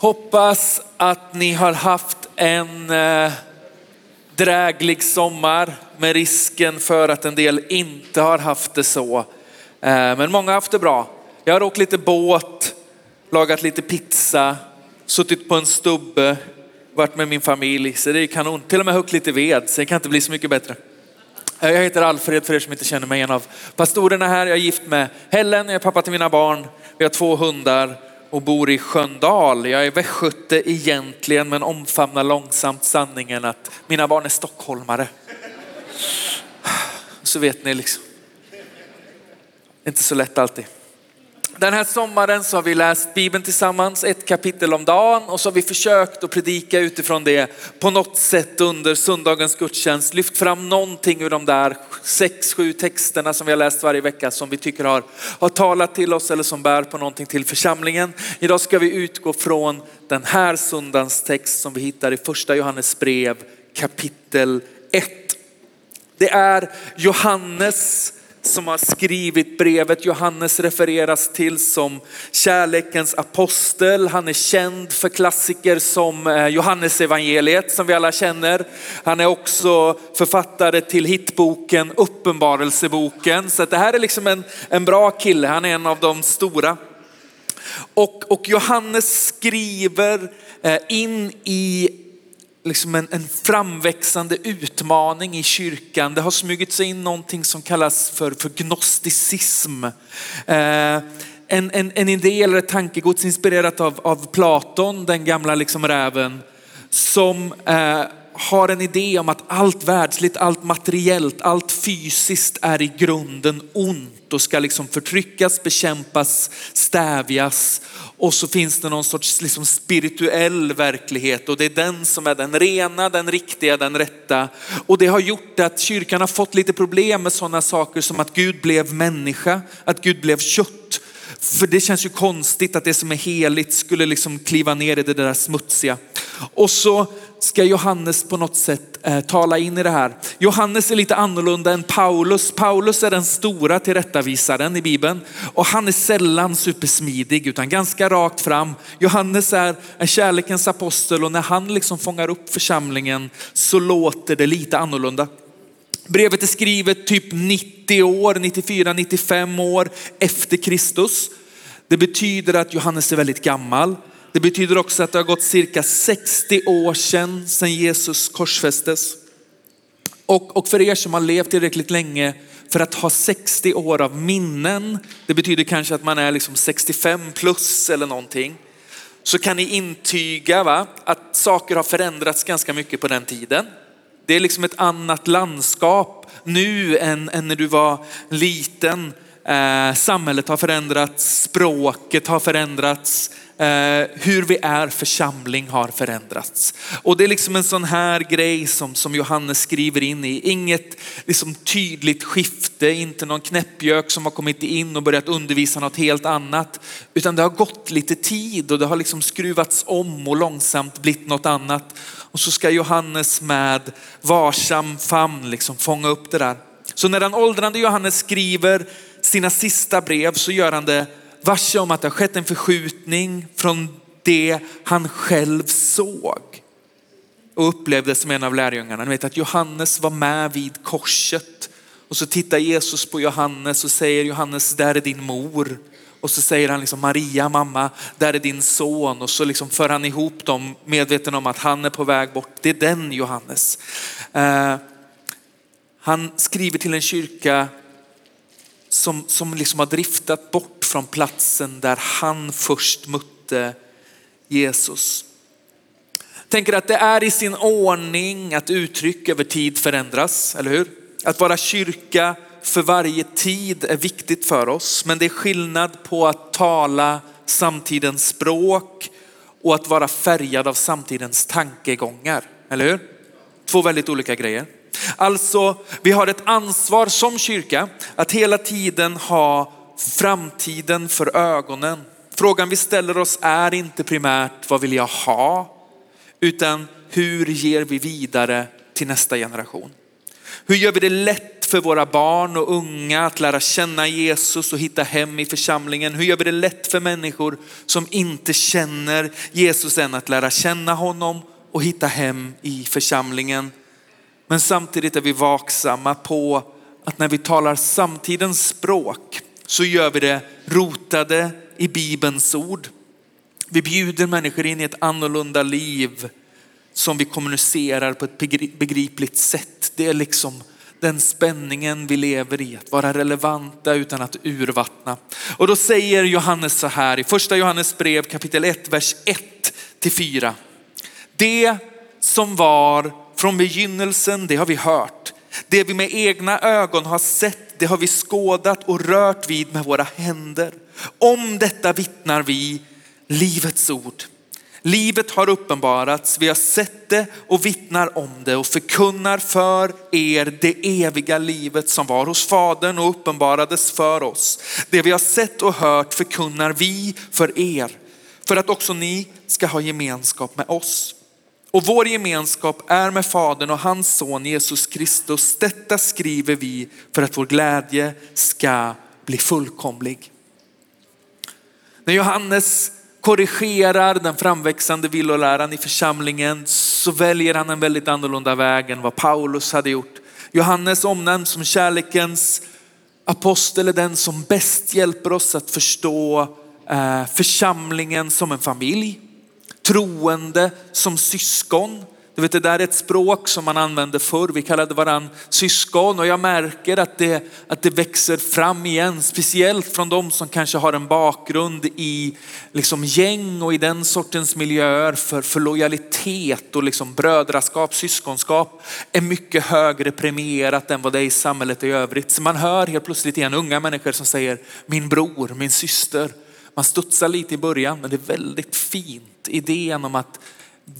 Hoppas att ni har haft en eh, dräglig sommar med risken för att en del inte har haft det så. Eh, men många har haft det bra. Jag har åkt lite båt, lagat lite pizza, suttit på en stubbe, varit med min familj. Så det är kanon. Till och med huggit lite ved, så det kan inte bli så mycket bättre. Eh, jag heter Alfred för er som inte känner mig, en av pastorerna här. Jag är gift med Helen, jag är pappa till mina barn. Vi har två hundar och bor i Sköndal. Jag är västgöte egentligen men omfamnar långsamt sanningen att mina barn är stockholmare. Så vet ni liksom. Inte så lätt alltid. Den här sommaren så har vi läst Bibeln tillsammans, ett kapitel om dagen och så har vi försökt att predika utifrån det på något sätt under söndagens gudstjänst. Lyft fram någonting ur de där sex, sju texterna som vi har läst varje vecka som vi tycker har, har talat till oss eller som bär på någonting till församlingen. Idag ska vi utgå från den här söndagens text som vi hittar i första Johannes brev kapitel 1. Det är Johannes som har skrivit brevet. Johannes refereras till som kärlekens apostel. Han är känd för klassiker som eh, Johannes evangeliet som vi alla känner. Han är också författare till hitboken Uppenbarelseboken. Så det här är liksom en, en bra kille. Han är en av de stora. Och, och Johannes skriver eh, in i liksom en, en framväxande utmaning i kyrkan. Det har smugit sig in någonting som kallas för, för gnosticism. Eh, en, en, en idé eller ett tankegods inspirerat av, av Platon, den gamla liksom räven, som eh, har en idé om att allt världsligt, allt materiellt, allt fysiskt är i grunden ont och ska liksom förtryckas, bekämpas, stävjas. Och så finns det någon sorts liksom spirituell verklighet och det är den som är den rena, den riktiga, den rätta. Och det har gjort att kyrkan har fått lite problem med sådana saker som att Gud blev människa, att Gud blev kött. För det känns ju konstigt att det som är heligt skulle liksom kliva ner i det där smutsiga. Och så ska Johannes på något sätt eh, tala in i det här. Johannes är lite annorlunda än Paulus. Paulus är den stora tillrättavisaren i Bibeln och han är sällan supersmidig utan ganska rakt fram. Johannes är en kärlekens apostel och när han liksom fångar upp församlingen så låter det lite annorlunda. Brevet är skrivet typ 90 år, 94, 95 år efter Kristus. Det betyder att Johannes är väldigt gammal. Det betyder också att det har gått cirka 60 år sedan, sedan Jesus korsfästes. Och, och för er som har levt tillräckligt länge för att ha 60 år av minnen, det betyder kanske att man är liksom 65 plus eller någonting, så kan ni intyga va, att saker har förändrats ganska mycket på den tiden. Det är liksom ett annat landskap nu än, än när du var liten. Eh, samhället har förändrats, språket har förändrats, eh, hur vi är församling har förändrats. Och det är liksom en sån här grej som, som Johannes skriver in i. Inget liksom tydligt skifte, inte någon knäppjök som har kommit in och börjat undervisa något helt annat. Utan det har gått lite tid och det har liksom skruvats om och långsamt blivit något annat. Och så ska Johannes med varsam famn liksom fånga upp det där. Så när den åldrande Johannes skriver sina sista brev så gör han det varse om att det har skett en förskjutning från det han själv såg och upplevde som en av lärjungarna. Ni vet att Johannes var med vid korset och så tittar Jesus på Johannes och säger Johannes, där är din mor. Och så säger han liksom Maria, mamma, där är din son. Och så liksom för han ihop dem medveten om att han är på väg bort. Det är den Johannes. Eh, han skriver till en kyrka som, som liksom har driftat bort från platsen där han först mötte Jesus. Tänker att det är i sin ordning att uttryck över tid förändras, eller hur? Att vara kyrka för varje tid är viktigt för oss, men det är skillnad på att tala samtidens språk och att vara färgad av samtidens tankegångar, eller hur? Två väldigt olika grejer. Alltså, vi har ett ansvar som kyrka att hela tiden ha framtiden för ögonen. Frågan vi ställer oss är inte primärt vad vill jag ha? Utan hur ger vi vidare till nästa generation? Hur gör vi det lätt för våra barn och unga att lära känna Jesus och hitta hem i församlingen? Hur gör vi det lätt för människor som inte känner Jesus än att lära känna honom och hitta hem i församlingen? Men samtidigt är vi vaksamma på att när vi talar samtidens språk så gör vi det rotade i Bibelns ord. Vi bjuder människor in i ett annorlunda liv som vi kommunicerar på ett begripligt sätt. Det är liksom den spänningen vi lever i, att vara relevanta utan att urvattna. Och då säger Johannes så här i första Johannes brev kapitel 1, vers 1 till 4. Det som var från begynnelsen, det har vi hört. Det vi med egna ögon har sett, det har vi skådat och rört vid med våra händer. Om detta vittnar vi livets ord. Livet har uppenbarats, vi har sett det och vittnar om det och förkunnar för er det eviga livet som var hos Fadern och uppenbarades för oss. Det vi har sett och hört förkunnar vi för er, för att också ni ska ha gemenskap med oss. Och vår gemenskap är med Fadern och hans son Jesus Kristus. Detta skriver vi för att vår glädje ska bli fullkomlig. När Johannes korrigerar den framväxande villoläran i församlingen så väljer han en väldigt annorlunda väg än vad Paulus hade gjort. Johannes omnämns som kärlekens apostel är den som bäst hjälper oss att förstå eh, församlingen som en familj, troende som syskon, du vet, det där är ett språk som man använde förr. Vi kallade varann syskon och jag märker att det, att det växer fram igen. Speciellt från de som kanske har en bakgrund i liksom gäng och i den sortens miljöer för, för lojalitet och liksom brödraskap, syskonskap är mycket högre premierat än vad det är i samhället i övrigt. Så man hör helt plötsligt igen unga människor som säger min bror, min syster. Man studsar lite i början men det är väldigt fint idén om att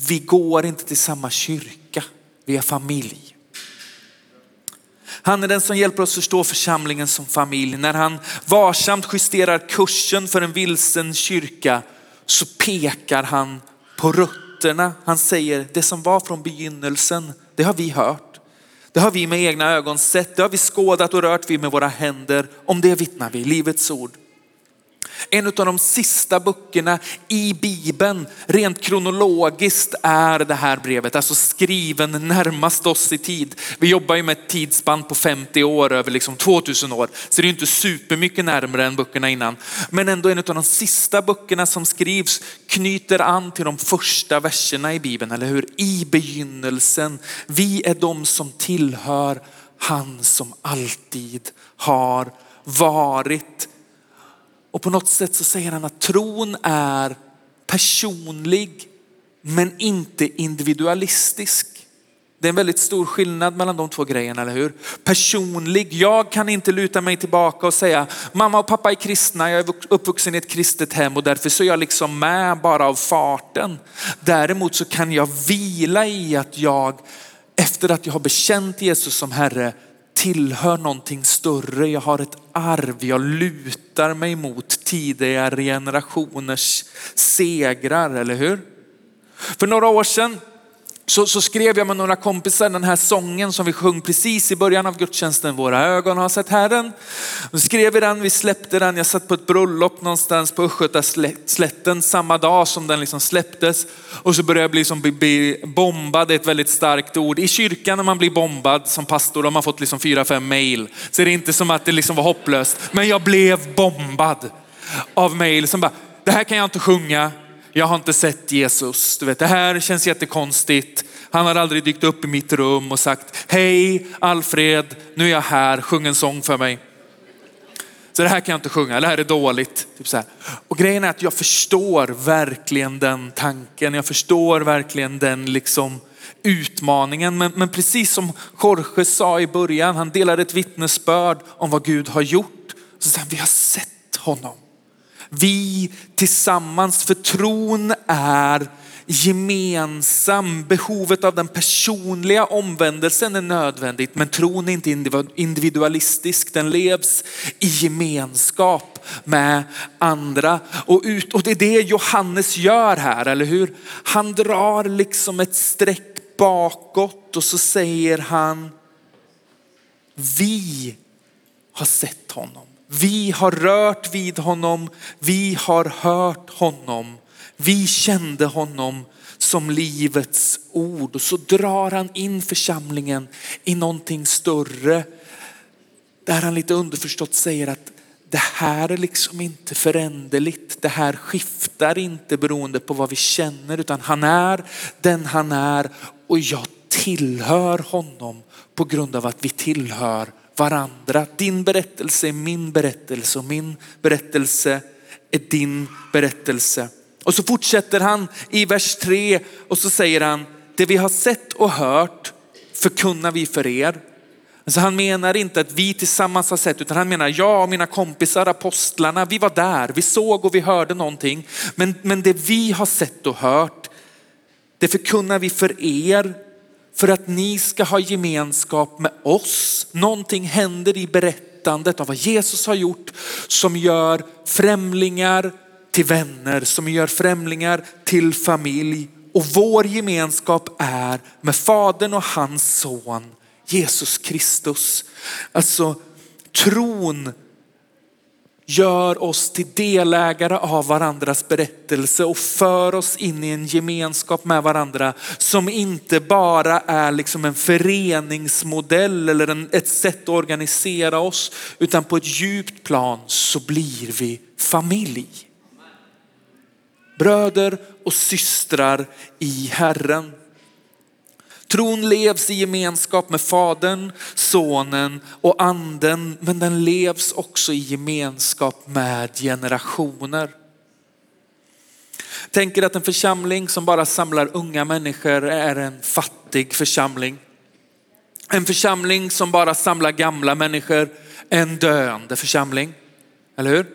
vi går inte till samma kyrka, vi är familj. Han är den som hjälper oss förstå församlingen som familj. När han varsamt justerar kursen för en vilsen kyrka så pekar han på rötterna. Han säger det som var från begynnelsen, det har vi hört. Det har vi med egna ögon sett, det har vi skådat och rört vid med våra händer. Om det vittnar vi, livets ord. En av de sista böckerna i Bibeln, rent kronologiskt är det här brevet, alltså skriven närmast oss i tid. Vi jobbar ju med ett tidsspann på 50 år över liksom 2000 år, så det är inte supermycket närmare än böckerna innan. Men ändå en av de sista böckerna som skrivs knyter an till de första verserna i Bibeln, eller hur? I begynnelsen, vi är de som tillhör han som alltid har varit. Och på något sätt så säger han att tron är personlig men inte individualistisk. Det är en väldigt stor skillnad mellan de två grejerna, eller hur? Personlig, jag kan inte luta mig tillbaka och säga mamma och pappa är kristna, jag är uppvuxen i ett kristet hem och därför så är jag liksom med bara av farten. Däremot så kan jag vila i att jag efter att jag har bekänt Jesus som Herre tillhör någonting större. Jag har ett arv. Jag lutar mig mot tidigare generationers segrar, eller hur? För några år sedan så, så, skrev jag med några kompisar den här sången som vi sjöng precis i början av gudstjänsten. Våra ögon har sett Herren. Vi skrev vi den, vi släppte den. Jag satt på ett bröllop någonstans på Östgötaslätten samma dag som den liksom släpptes. Och så började jag bli, som, bli bombad, det är ett väldigt starkt ord. I kyrkan när man blir bombad som pastor har man fått liksom fyra, fem mail. Så det är inte som att det liksom var hopplöst. Men jag blev bombad av mail som bara, det här kan jag inte sjunga jag har inte sett Jesus. Du vet, det här känns jättekonstigt. Han har aldrig dykt upp i mitt rum och sagt, hej Alfred, nu är jag här, sjung en sång för mig. Så det här kan jag inte sjunga, det här är dåligt. Typ så här. Och grejen är att jag förstår verkligen den tanken. Jag förstår verkligen den liksom utmaningen. Men, men precis som Jorge sa i början, han delar ett vittnesbörd om vad Gud har gjort. Så säger vi har sett honom. Vi tillsammans, för tron är gemensam. Behovet av den personliga omvändelsen är nödvändigt, men tron är inte individualistisk. Den levs i gemenskap med andra. Och, ut, och det är det Johannes gör här, eller hur? Han drar liksom ett streck bakåt och så säger han, vi har sett honom. Vi har rört vid honom, vi har hört honom, vi kände honom som livets ord. Och så drar han in församlingen i någonting större. Där han lite underförstått säger att det här är liksom inte föränderligt. Det här skiftar inte beroende på vad vi känner utan han är den han är och jag tillhör honom på grund av att vi tillhör varandra. Din berättelse är min berättelse och min berättelse är din berättelse. Och så fortsätter han i vers 3 och så säger han, det vi har sett och hört förkunnar vi för er. Alltså han menar inte att vi tillsammans har sett, utan han menar jag och mina kompisar, apostlarna, vi var där, vi såg och vi hörde någonting. Men, men det vi har sett och hört, det förkunnar vi för er för att ni ska ha gemenskap med oss. Någonting händer i berättandet av vad Jesus har gjort som gör främlingar till vänner, som gör främlingar till familj. Och vår gemenskap är med Fadern och hans son Jesus Kristus. Alltså tron gör oss till delägare av varandras berättelse och för oss in i en gemenskap med varandra som inte bara är liksom en föreningsmodell eller en, ett sätt att organisera oss utan på ett djupt plan så blir vi familj. Bröder och systrar i Herren. Tron levs i gemenskap med Fadern, Sonen och Anden, men den levs också i gemenskap med generationer. Tänker att en församling som bara samlar unga människor är en fattig församling. En församling som bara samlar gamla människor är en döende församling. Eller hur?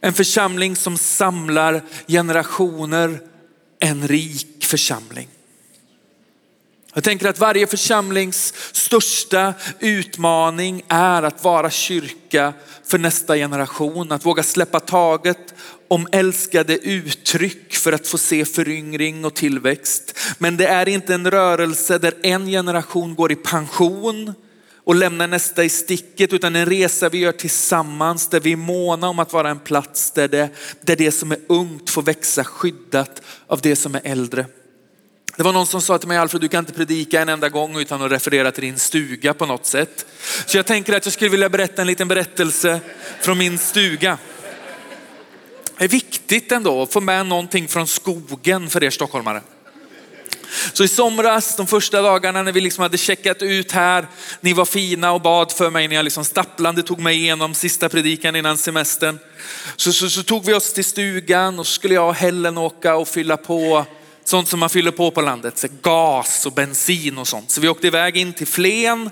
En församling som samlar generationer, en rik församling. Jag tänker att varje församlings största utmaning är att vara kyrka för nästa generation. Att våga släppa taget om älskade uttryck för att få se föryngring och tillväxt. Men det är inte en rörelse där en generation går i pension och lämnar nästa i sticket utan en resa vi gör tillsammans där vi är måna om att vara en plats där det, där det som är ungt får växa skyddat av det som är äldre. Det var någon som sa till mig, Alfred du kan inte predika en enda gång utan att referera till din stuga på något sätt. Så jag tänker att jag skulle vilja berätta en liten berättelse från min stuga. Det är viktigt ändå att få med någonting från skogen för er stockholmare. Så i somras, de första dagarna när vi liksom hade checkat ut här, ni var fina och bad för mig när jag liksom stapplande tog mig igenom sista predikan innan semestern. Så, så, så tog vi oss till stugan och så skulle jag och Helen åka och fylla på sånt som man fyller på på landet, så gas och bensin och sånt. Så vi åkte iväg in till Flen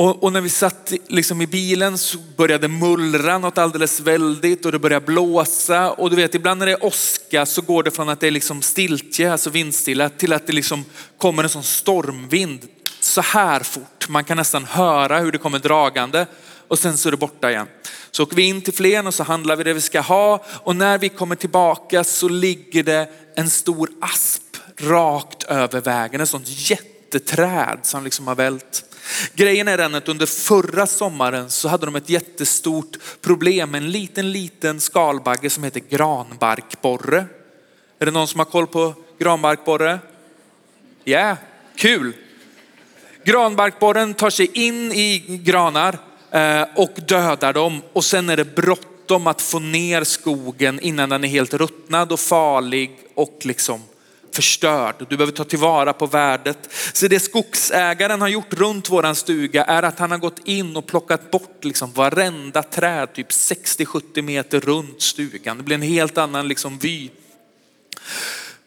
och, och, när vi satt liksom i bilen så började det mullra något alldeles väldigt och det började blåsa. Och du vet ibland när det är åska så går det från att det är liksom stiltje, alltså vindstilla, till att det liksom kommer en sån stormvind så här fort. Man kan nästan höra hur det kommer dragande och sen så är det borta igen. Så åker vi in till Flen och så handlar vi det vi ska ha och när vi kommer tillbaka så ligger det en stor asp rakt över vägen, ett sånt jätteträd som liksom har vält. Grejen är den att under förra sommaren så hade de ett jättestort problem med en liten, liten skalbagge som heter granbarkborre. Är det någon som har koll på granbarkborre? Ja, yeah, kul. Granbarkborren tar sig in i granar Eh, och dödar dem och sen är det bråttom att få ner skogen innan den är helt ruttnad och farlig och liksom förstörd. Du behöver ta tillvara på värdet. Så det skogsägaren har gjort runt våran stuga är att han har gått in och plockat bort liksom varenda träd, typ 60-70 meter runt stugan. Det blir en helt annan liksom vy.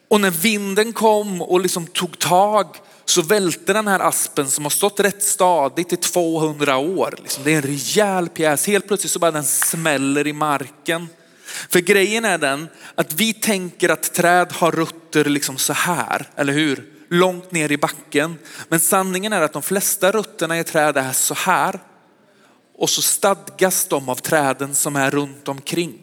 Och när vinden kom och liksom tog tag så välte den här aspen som har stått rätt stadigt i 200 år. Liksom, det är en rejäl pjäs. Helt plötsligt så bara den smäller i marken. För grejen är den att vi tänker att träd har rötter liksom så här, eller hur? Långt ner i backen. Men sanningen är att de flesta rötterna i träd är så här. Och så stadgas de av träden som är runt omkring.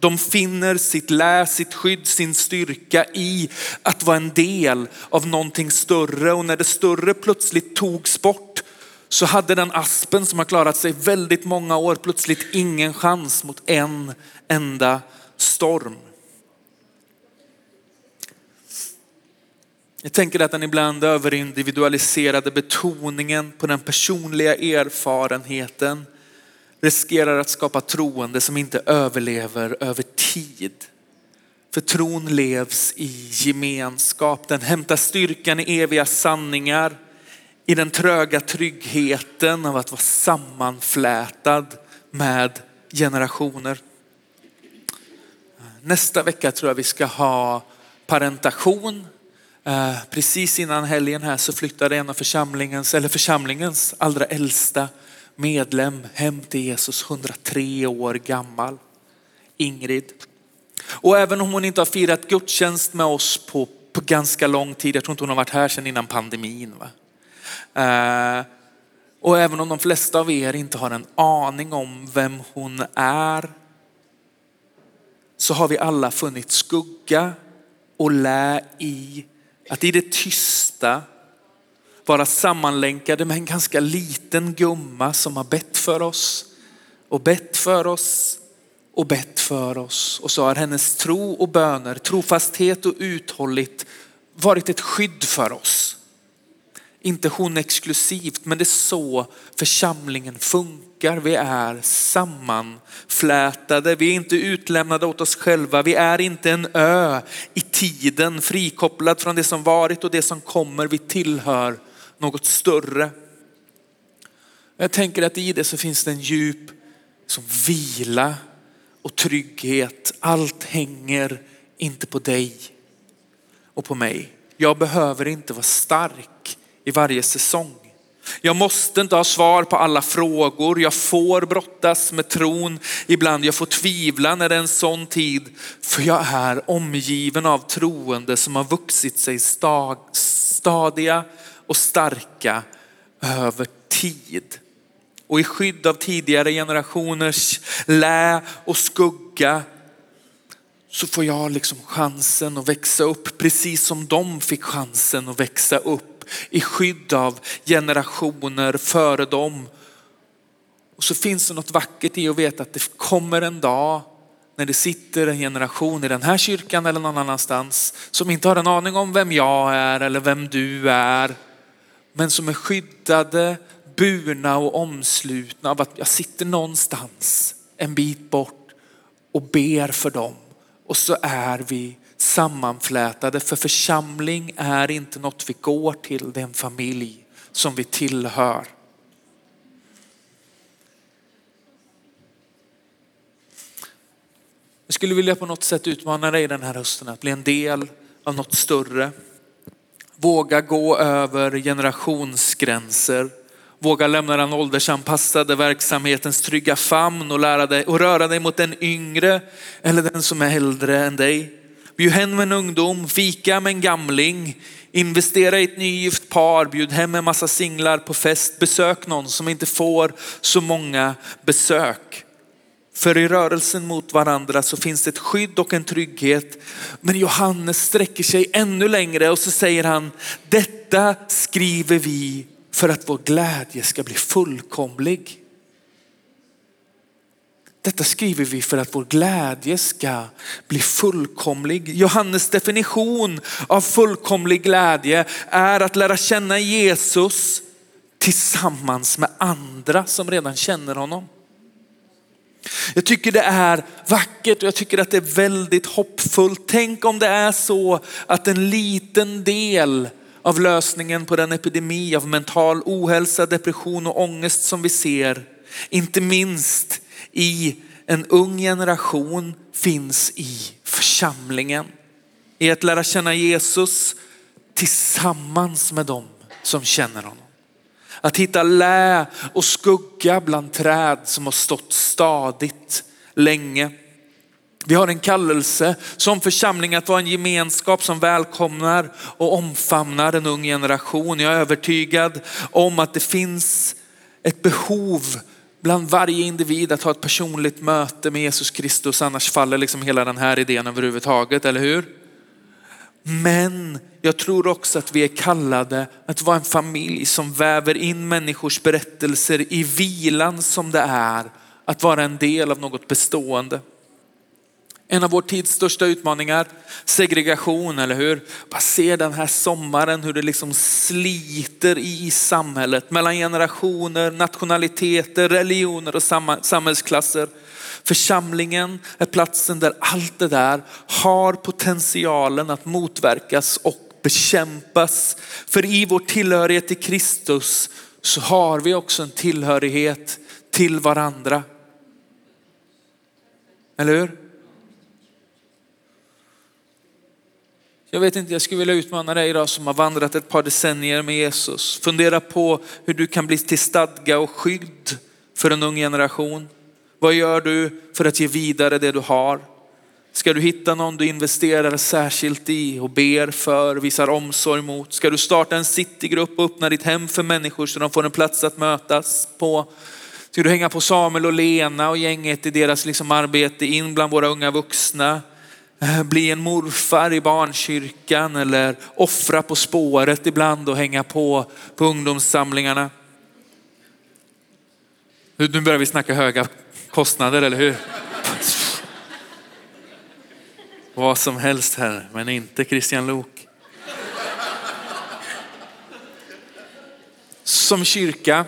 De finner sitt lä, sitt skydd, sin styrka i att vara en del av någonting större. Och när det större plötsligt togs bort så hade den aspen som har klarat sig väldigt många år plötsligt ingen chans mot en enda storm. Jag tänker att den ibland överindividualiserade betoningen på den personliga erfarenheten riskerar att skapa troende som inte överlever över tid. För tron levs i gemenskap. Den hämtar styrkan i eviga sanningar, i den tröga tryggheten av att vara sammanflätad med generationer. Nästa vecka tror jag vi ska ha parentation. Eh, precis innan helgen här så flyttade en av församlingens, eller församlingens allra äldsta medlem hem till Jesus, 103 år gammal. Ingrid. Och även om hon inte har firat gudstjänst med oss på, på ganska lång tid, jag tror inte hon har varit här sedan innan pandemin. Va? Eh, och även om de flesta av er inte har en aning om vem hon är, så har vi alla funnit skugga och lä i att i det tysta vara sammanlänkade med en ganska liten gumma som har bett för oss och bett för oss och bett för oss. Och så har hennes tro och böner, trofasthet och uthålligt varit ett skydd för oss. Inte hon exklusivt, men det är så församlingen funkar. Vi är sammanflätade, vi är inte utlämnade åt oss själva. Vi är inte en ö i tiden, frikopplad från det som varit och det som kommer. Vi tillhör något större. Jag tänker att i det så finns det en djup som vila och trygghet. Allt hänger inte på dig och på mig. Jag behöver inte vara stark i varje säsong. Jag måste inte ha svar på alla frågor. Jag får brottas med tron ibland. Jag får tvivla när det är en sån tid. För jag är omgiven av troende som har vuxit sig stadiga och starka över tid. Och i skydd av tidigare generationers lä och skugga så får jag liksom chansen att växa upp precis som de fick chansen att växa upp i skydd av generationer före dem. Och så finns det något vackert i att veta att det kommer en dag när det sitter en generation i den här kyrkan eller någon annanstans som inte har en aning om vem jag är eller vem du är men som är skyddade, burna och omslutna av att jag sitter någonstans en bit bort och ber för dem. Och så är vi sammanflätade för församling är inte något vi går till, det är en familj som vi tillhör. Jag skulle vilja på något sätt utmana dig den här hösten att bli en del av något större. Våga gå över generationsgränser. Våga lämna den åldersanpassade verksamhetens trygga famn och, lära dig, och röra dig mot den yngre eller den som är äldre än dig. Bjud hem en ungdom, fika med en gamling, investera i ett nygift par, bjud hem en massa singlar på fest, besök någon som inte får så många besök. För i rörelsen mot varandra så finns det ett skydd och en trygghet. Men Johannes sträcker sig ännu längre och så säger han, detta skriver vi för att vår glädje ska bli fullkomlig. Detta skriver vi för att vår glädje ska bli fullkomlig. Johannes definition av fullkomlig glädje är att lära känna Jesus tillsammans med andra som redan känner honom. Jag tycker det är vackert och jag tycker att det är väldigt hoppfullt. Tänk om det är så att en liten del av lösningen på den epidemi av mental ohälsa, depression och ångest som vi ser, inte minst i en ung generation finns i församlingen. I att lära känna Jesus tillsammans med dem som känner honom. Att hitta lä och skugga bland träd som har stått stadigt länge. Vi har en kallelse som församling att vara en gemenskap som välkomnar och omfamnar en ung generation. Jag är övertygad om att det finns ett behov bland varje individ att ha ett personligt möte med Jesus Kristus. Annars faller liksom hela den här idén överhuvudtaget, eller hur? Men jag tror också att vi är kallade att vara en familj som väver in människors berättelser i vilan som det är att vara en del av något bestående. En av vår tids största utmaningar, segregation, eller hur? Bara se den här sommaren hur det liksom sliter i samhället mellan generationer, nationaliteter, religioner och samhällsklasser. Församlingen är platsen där allt det där har potentialen att motverkas och bekämpas. För i vår tillhörighet till Kristus så har vi också en tillhörighet till varandra. Eller hur? Jag vet inte, jag skulle vilja utmana dig idag som har vandrat ett par decennier med Jesus. Fundera på hur du kan bli till stadga och skydd för en ung generation. Vad gör du för att ge vidare det du har? Ska du hitta någon du investerar särskilt i och ber för, visar omsorg mot? Ska du starta en citygrupp och öppna ditt hem för människor så de får en plats att mötas på? Ska du hänga på Samuel och Lena och gänget i deras liksom arbete in bland våra unga vuxna? Eh, bli en morfar i barnkyrkan eller offra på spåret ibland och hänga på på ungdomssamlingarna. Nu börjar vi snacka höga kostnader, eller hur? Vad som helst här, men inte Christian Lok. Som kyrka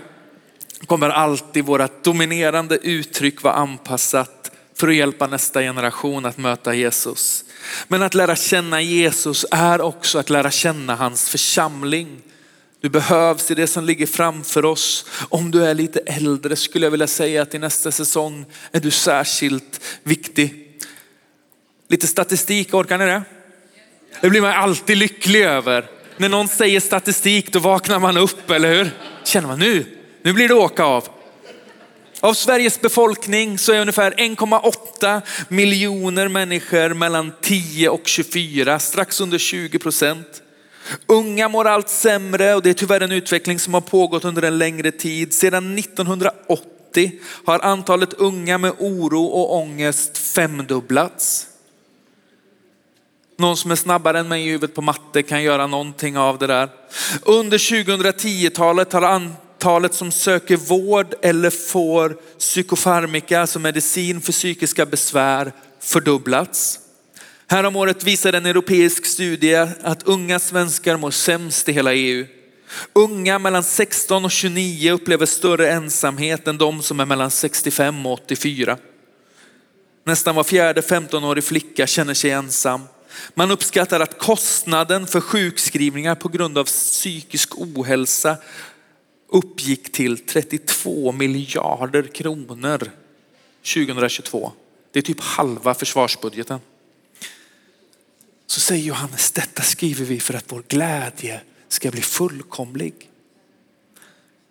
kommer alltid vårt dominerande uttryck vara anpassat för att hjälpa nästa generation att möta Jesus. Men att lära känna Jesus är också att lära känna hans församling. Du behövs i det som ligger framför oss. Om du är lite äldre skulle jag vilja säga att i nästa säsong är du särskilt viktig. Lite statistik, orkar ni det? Det blir man alltid lycklig över. När någon säger statistik då vaknar man upp, eller hur? Känner man nu, nu blir det åka av. Av Sveriges befolkning så är ungefär 1,8 miljoner människor mellan 10 och 24, strax under 20 procent. Unga mår allt sämre och det är tyvärr en utveckling som har pågått under en längre tid. Sedan 1980 har antalet unga med oro och ångest femdubblats. Någon som är snabbare än mig i huvudet på matte kan göra någonting av det där. Under 2010-talet har antalet som söker vård eller får psykofarmika, alltså medicin för psykiska besvär, fördubblats. Häromåret visade en europeisk studie att unga svenskar mår sämst i hela EU. Unga mellan 16 och 29 upplever större ensamhet än de som är mellan 65 och 84. Nästan var fjärde 15-årig flicka känner sig ensam. Man uppskattar att kostnaden för sjukskrivningar på grund av psykisk ohälsa uppgick till 32 miljarder kronor 2022. Det är typ halva försvarsbudgeten. Så säger Johannes, detta skriver vi för att vår glädje ska bli fullkomlig.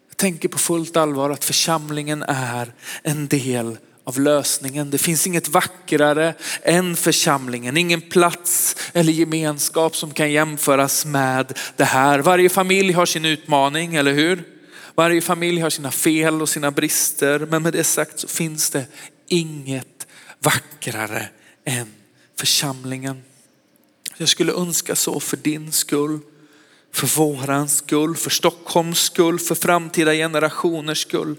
Jag tänker på fullt allvar att församlingen är en del av lösningen. Det finns inget vackrare än församlingen, ingen plats eller gemenskap som kan jämföras med det här. Varje familj har sin utmaning, eller hur? Varje familj har sina fel och sina brister, men med det sagt så finns det inget vackrare än församlingen. Jag skulle önska så för din skull, för våran skull, för Stockholms skull, för framtida generationers skull.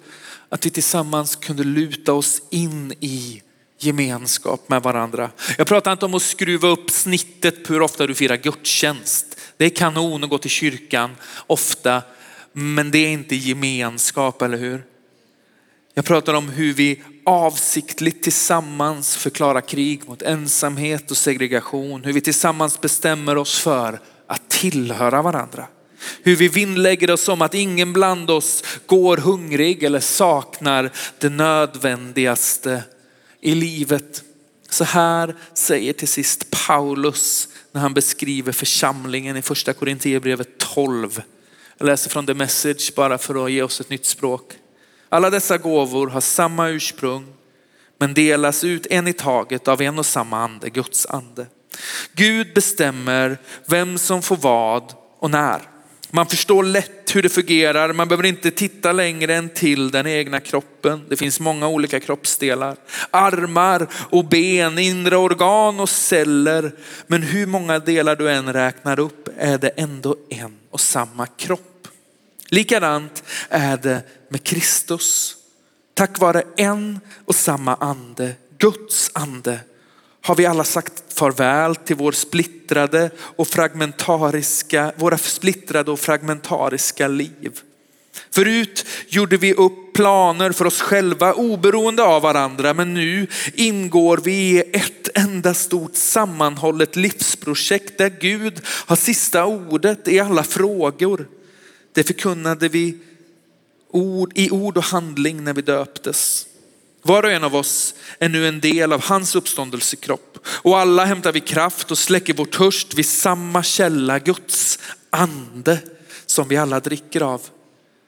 Att vi tillsammans kunde luta oss in i gemenskap med varandra. Jag pratar inte om att skruva upp snittet på hur ofta du firar gudstjänst. Det är kanon att gå till kyrkan ofta, men det är inte gemenskap, eller hur? Jag pratar om hur vi avsiktligt tillsammans förklarar krig mot ensamhet och segregation. Hur vi tillsammans bestämmer oss för att tillhöra varandra. Hur vi vinnlägger oss om att ingen bland oss går hungrig eller saknar det nödvändigaste i livet. Så här säger till sist Paulus när han beskriver församlingen i första Korinthierbrevet 12. Jag läser från The Message bara för att ge oss ett nytt språk. Alla dessa gåvor har samma ursprung men delas ut en i taget av en och samma ande, Guds ande. Gud bestämmer vem som får vad och när. Man förstår lätt hur det fungerar. Man behöver inte titta längre än till den egna kroppen. Det finns många olika kroppsdelar. Armar och ben, inre organ och celler. Men hur många delar du än räknar upp är det ändå en och samma kropp. Likadant är det med Kristus. Tack vare en och samma ande, Guds ande, har vi alla sagt farväl till vår splittrade och fragmentariska, våra splittrade och fragmentariska liv. Förut gjorde vi upp planer för oss själva oberoende av varandra, men nu ingår vi i ett enda stort sammanhållet livsprojekt där Gud har sista ordet i alla frågor. Det förkunnade vi ord, i ord och handling när vi döptes. Var och en av oss är nu en del av hans uppståndelsekropp och alla hämtar vi kraft och släcker vår törst vid samma källa, Guds ande som vi alla dricker av.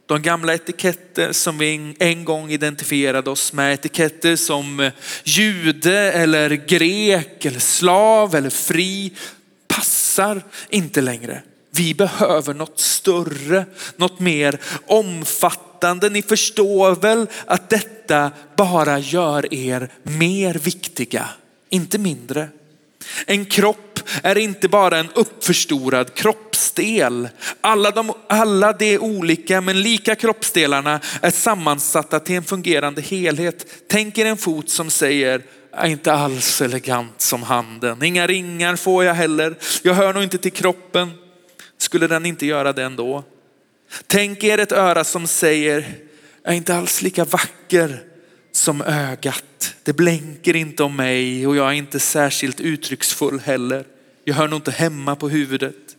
De gamla etiketter som vi en gång identifierade oss med, etiketter som eh, jude eller grek eller slav eller fri, passar inte längre. Vi behöver något större, något mer omfattande. Ni förstår väl att detta bara gör er mer viktiga, inte mindre. En kropp är inte bara en uppförstorad kroppsdel. Alla de, alla de olika men lika kroppsdelarna är sammansatta till en fungerande helhet. Tänk er en fot som säger, är inte alls elegant som handen. Inga ringar får jag heller. Jag hör nog inte till kroppen. Skulle den inte göra det ändå? Tänk er ett öra som säger, jag är inte alls lika vacker som ögat. Det blänker inte om mig och jag är inte särskilt uttrycksfull heller. Jag hör nog inte hemma på huvudet.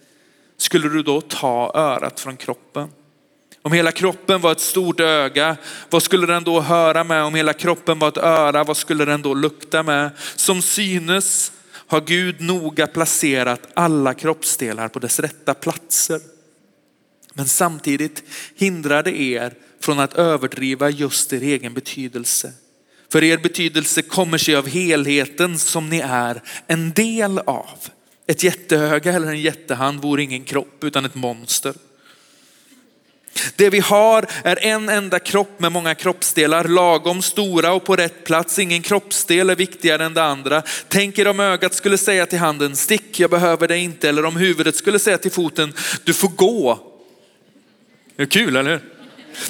Skulle du då ta örat från kroppen? Om hela kroppen var ett stort öga, vad skulle den då höra med? Om hela kroppen var ett öra, vad skulle den då lukta med? Som synes har Gud noga placerat alla kroppsdelar på dess rätta platser. Men samtidigt hindrar det er från att överdriva just er egen betydelse. För er betydelse kommer sig av helheten som ni är en del av. Ett jätteöga eller en jättehand vore ingen kropp utan ett monster. Det vi har är en enda kropp med många kroppsdelar, lagom stora och på rätt plats. Ingen kroppsdel är viktigare än det andra. Tänk er om ögat skulle säga till handen, stick, jag behöver dig inte. Eller om huvudet skulle säga till foten, du får gå. Det är kul, eller hur?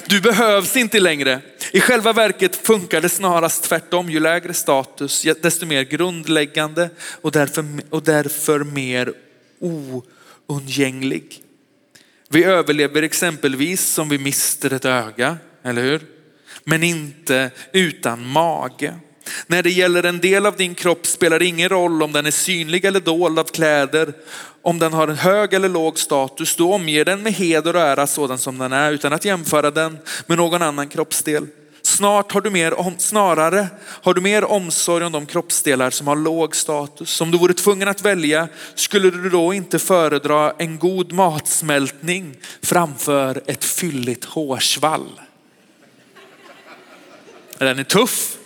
Du behövs inte längre. I själva verket funkar det snarast tvärtom. Ju lägre status, desto mer grundläggande och därför, och därför mer oundgänglig. Vi överlever exempelvis som vi mister ett öga, eller hur? Men inte utan mage. När det gäller en del av din kropp spelar det ingen roll om den är synlig eller dold av kläder, om den har en hög eller låg status. då omger den med heder och ära sådan som den är utan att jämföra den med någon annan kroppsdel. Snart har du mer om, snarare har du mer omsorg om de kroppsdelar som har låg status. Om du vore tvungen att välja, skulle du då inte föredra en god matsmältning framför ett fylligt hårsvall? Den är tuff.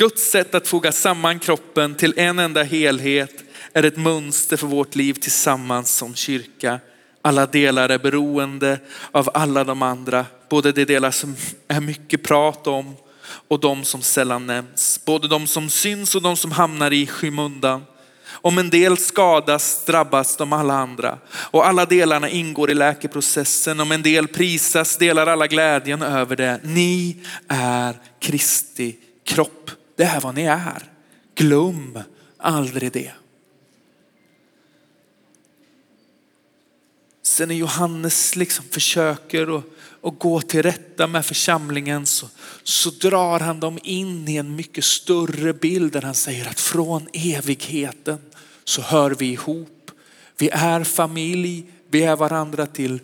Guds sätt att foga samman kroppen till en enda helhet är ett mönster för vårt liv tillsammans som kyrka. Alla delar är beroende av alla de andra, både de delar som är mycket prat om och de som sällan nämns. Både de som syns och de som hamnar i skymundan. Om en del skadas drabbas de alla andra och alla delarna ingår i läkeprocessen. Om en del prisas delar alla glädjen över det. Ni är Kristi kropp. Det är vad ni är. Glöm aldrig det. Sen när Johannes liksom försöker att, att gå till rätta med församlingen så, så drar han dem in i en mycket större bild där han säger att från evigheten så hör vi ihop. Vi är familj, vi är varandra till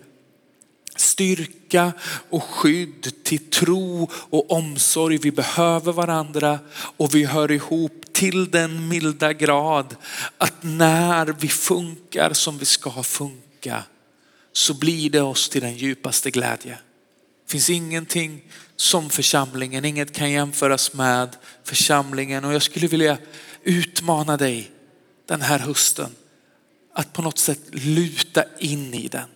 styrka och skydd, till tro och omsorg. Vi behöver varandra och vi hör ihop till den milda grad att när vi funkar som vi ska funka så blir det oss till den djupaste glädje. Det finns ingenting som församlingen, inget kan jämföras med församlingen och jag skulle vilja utmana dig den här hösten att på något sätt luta in i den.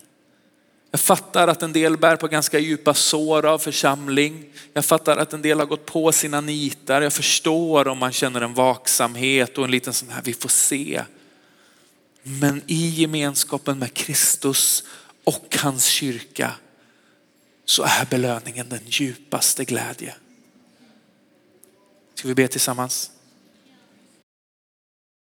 Jag fattar att en del bär på ganska djupa sår av församling. Jag fattar att en del har gått på sina nitar. Jag förstår om man känner en vaksamhet och en liten sån här, vi får se. Men i gemenskapen med Kristus och hans kyrka så är belöningen den djupaste glädje. Ska vi be tillsammans?